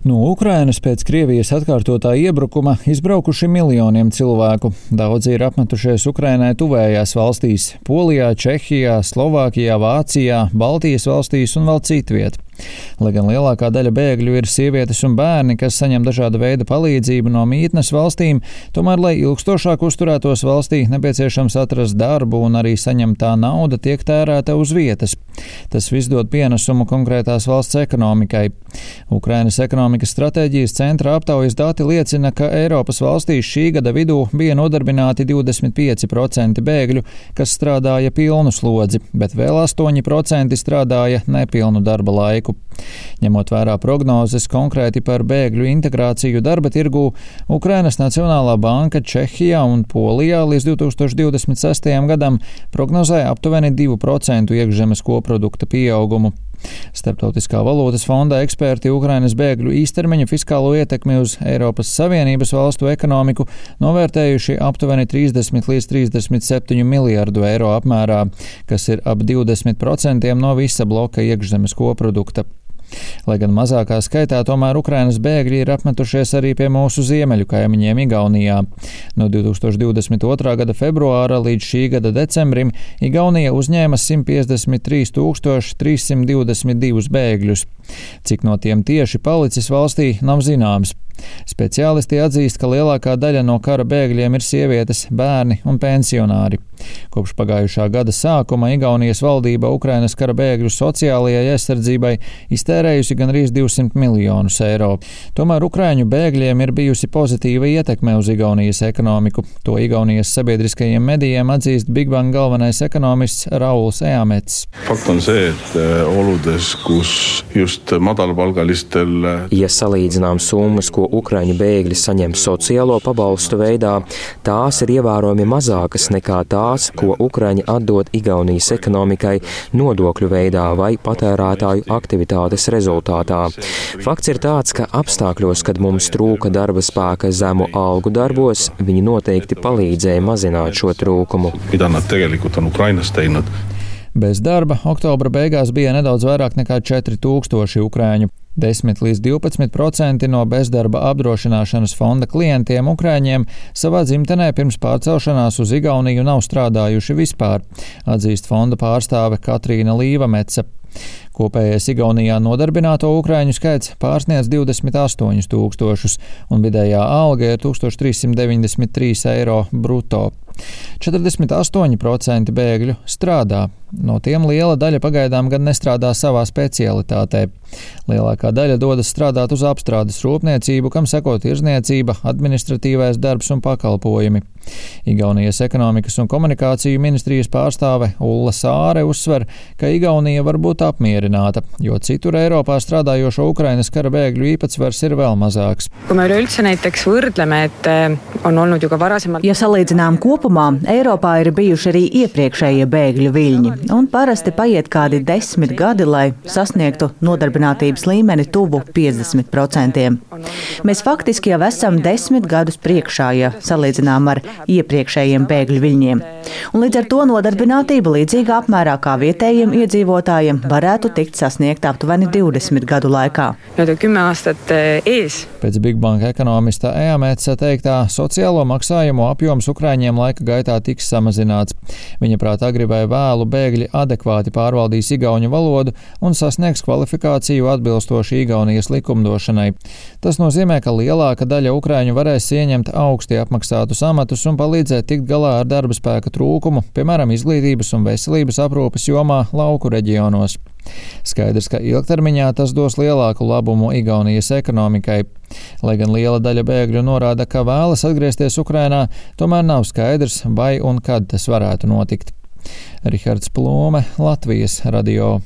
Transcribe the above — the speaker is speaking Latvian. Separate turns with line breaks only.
No Ukrainas pēc Krievijas atkārtotā iebrukuma izbraukuši miljoniem cilvēku. Daudzi ir apmetušies Ukrainai tuvējās valstīs - Polijā, Čehijā, Slovākijā, Vācijā, Baltijas valstīs un vēl citviet. Lai gan lielākā daļa bēgļu ir sievietes un bērni, kas saņem dažāda veida palīdzību no mītnes valstīm, tomēr, lai ilgstošāk uzturētos valstī, nepieciešams atrast darbu un arī saņemtā nauda tiek tērēta uz vietas. Tas viss dod pienesumu konkrētās valsts ekonomikai. Ukrainas ekonomikas stratēģijas centra aptaujas dati liecina, ka Eiropas valstīs šī gada vidū bija nodarbināti 25% bēgļu, kas strādāja pilnu slodzi, bet vēl 8% strādāja nepilnu darba laiku laiku. Ņemot vērā prognozes konkrēti par bēgļu integrāciju darba tirgū, Ukrainas Nacionālā banka Čehijā un Polijā līdz 2026. gadam prognozēja aptuveni 2% iekšzemes koprodukta pieaugumu. Starptautiskā valūtas fonda eksperti Ukrainas bēgļu īstermiņa fiskālo ietekmi uz Eiropas Savienības valstu ekonomiku novērtējuši aptuveni 30 līdz 37 miljārdu eiro apmērā, kas ir ap 20% no visa bloka iekšzemes koprodukta. Lai gan mazākā skaitā, tomēr Ukrainas bēgļi ir apmetušies arī pie mūsu ziemeļu kaimiņiem Igaunijā. No 2022. gada februāra līdz šī gada decembrim Igaunija uzņēma 153 322 bēgļus. Cik no tiem tieši palicis valstī, nav zināms. Speciālisti atzīst, ka lielākā daļa no kara bēgļiem ir sievietes, bērni un pensionāri. Kopš pagājušā gada sākuma Igaunijas valdība Ukrainas kara bēgļu sociālajai aizsardzībai iztērējusi gandrīz 200 miljonus eiro. Tomēr Ukraiņu bēgļiem ir bijusi pozitīva ietekme uz Igaunijas ekonomiku. To Igaunijas sabiedriskajiem medijiem atzīst Big Bang galvenais ekonomists Rauls Eamets.
Fakt on see, et eh, oludes, kus just madalapalgalistel
Ja salīdzinām summas, ko Ukraiņu bēgļi saņem sociālo pabalstu veidā, tās ir ievērojami mazākas nekā tās, ko Ukraiņi atdod Igaunijas ekonomikai nodokļu veidā vai patērētāju aktivitātes rezultātā. Fakts ir tāds, ka apstākļos, kad mums trūka darba spēka zemu algu darbos, viņi noteikti palīdzēja mazināt šo trūkumu.
mida nad tegelikult on Ukrainas teinud.
Bez darba oktobra beigās bija nedaudz vairāk nekā 4000 ukrāņu. 10 līdz 12% no bezdarba apdrošināšanas fonda klientiem Ukrāņiem savā dzimtenē pirms pārcelšanās uz Igauniju nav strādājuši vispār, atzīst fonda pārstāve Katrīna Līvameca. Kopējais Igaunijā nodarbināto ukrāņu skaits pārsniedz 28 tūkstošus, un vidējā alga ir 1393 eiro brutto. 48% bēgļu strādā. No tiem liela daļa pagaidām gan nestrādā savā specialitātē. Lielākā daļa dodas strādāt uz apstrādes rūpniecību, kam seko tirzniecība, administratīvais darbs un pakalpojumi. Igaunijas ekonomikas un komunikāciju ministrijas pārstāve Ulla Sāre uzsver, ka Igaunija var būt apmierināta, jo citur Eiropā strādājošo Ukrainas kara bēgļu īpatsvars ir vēl mazāks.
eh,
Ja salīdzinām kopumā, Eiropā ir bijuši arī iepriekšējie bēgļu viļņi, un parasti paiet kādi desmit gadi, lai sasniegtu nodarbinātības līmeni tuvu 50%. Mēs faktiski jau esam desmit gadus priekšā, ja salīdzinām ar iepriekšējiem bēgļu viļņiem. Un līdz ar to nodarbinātība līdzīgā apmērā kā vietējiem iedzīvotājiem varētu tikt sasniegta aptuveni 20 gadu laikā.
eh, ees.
Pēc Big Bang ekonomista Eamēca teiktā, sociālo maksājumu apjoms Ukrāņiem laika gaitā tiks samazināts. Viņa prāt agri vai vēlu bēgļi adekvāti pārvaldīs igauņu valodu un sasniegs kvalifikāciju atbilstoši Igaunijas likumdošanai. Tas nozīmē, ka lielāka daļa Ukrāņu varēs ieņemt augsti apmaksātus amatus un palīdzēt tikt galā ar darba spēka trūkumu, piemēram, izglītības un veselības aprūpes jomā lauku reģionos. Skaidrs, ka ilgtermiņā tas dos lielāku labumu Igaunijas ekonomikai. Lai gan liela daļa bēgļu norāda, ka vēlas atgriezties Ukrainā, tomēr nav skaidrs, vai un kad tas varētu notikt. Rihards Plūme, Latvijas radio.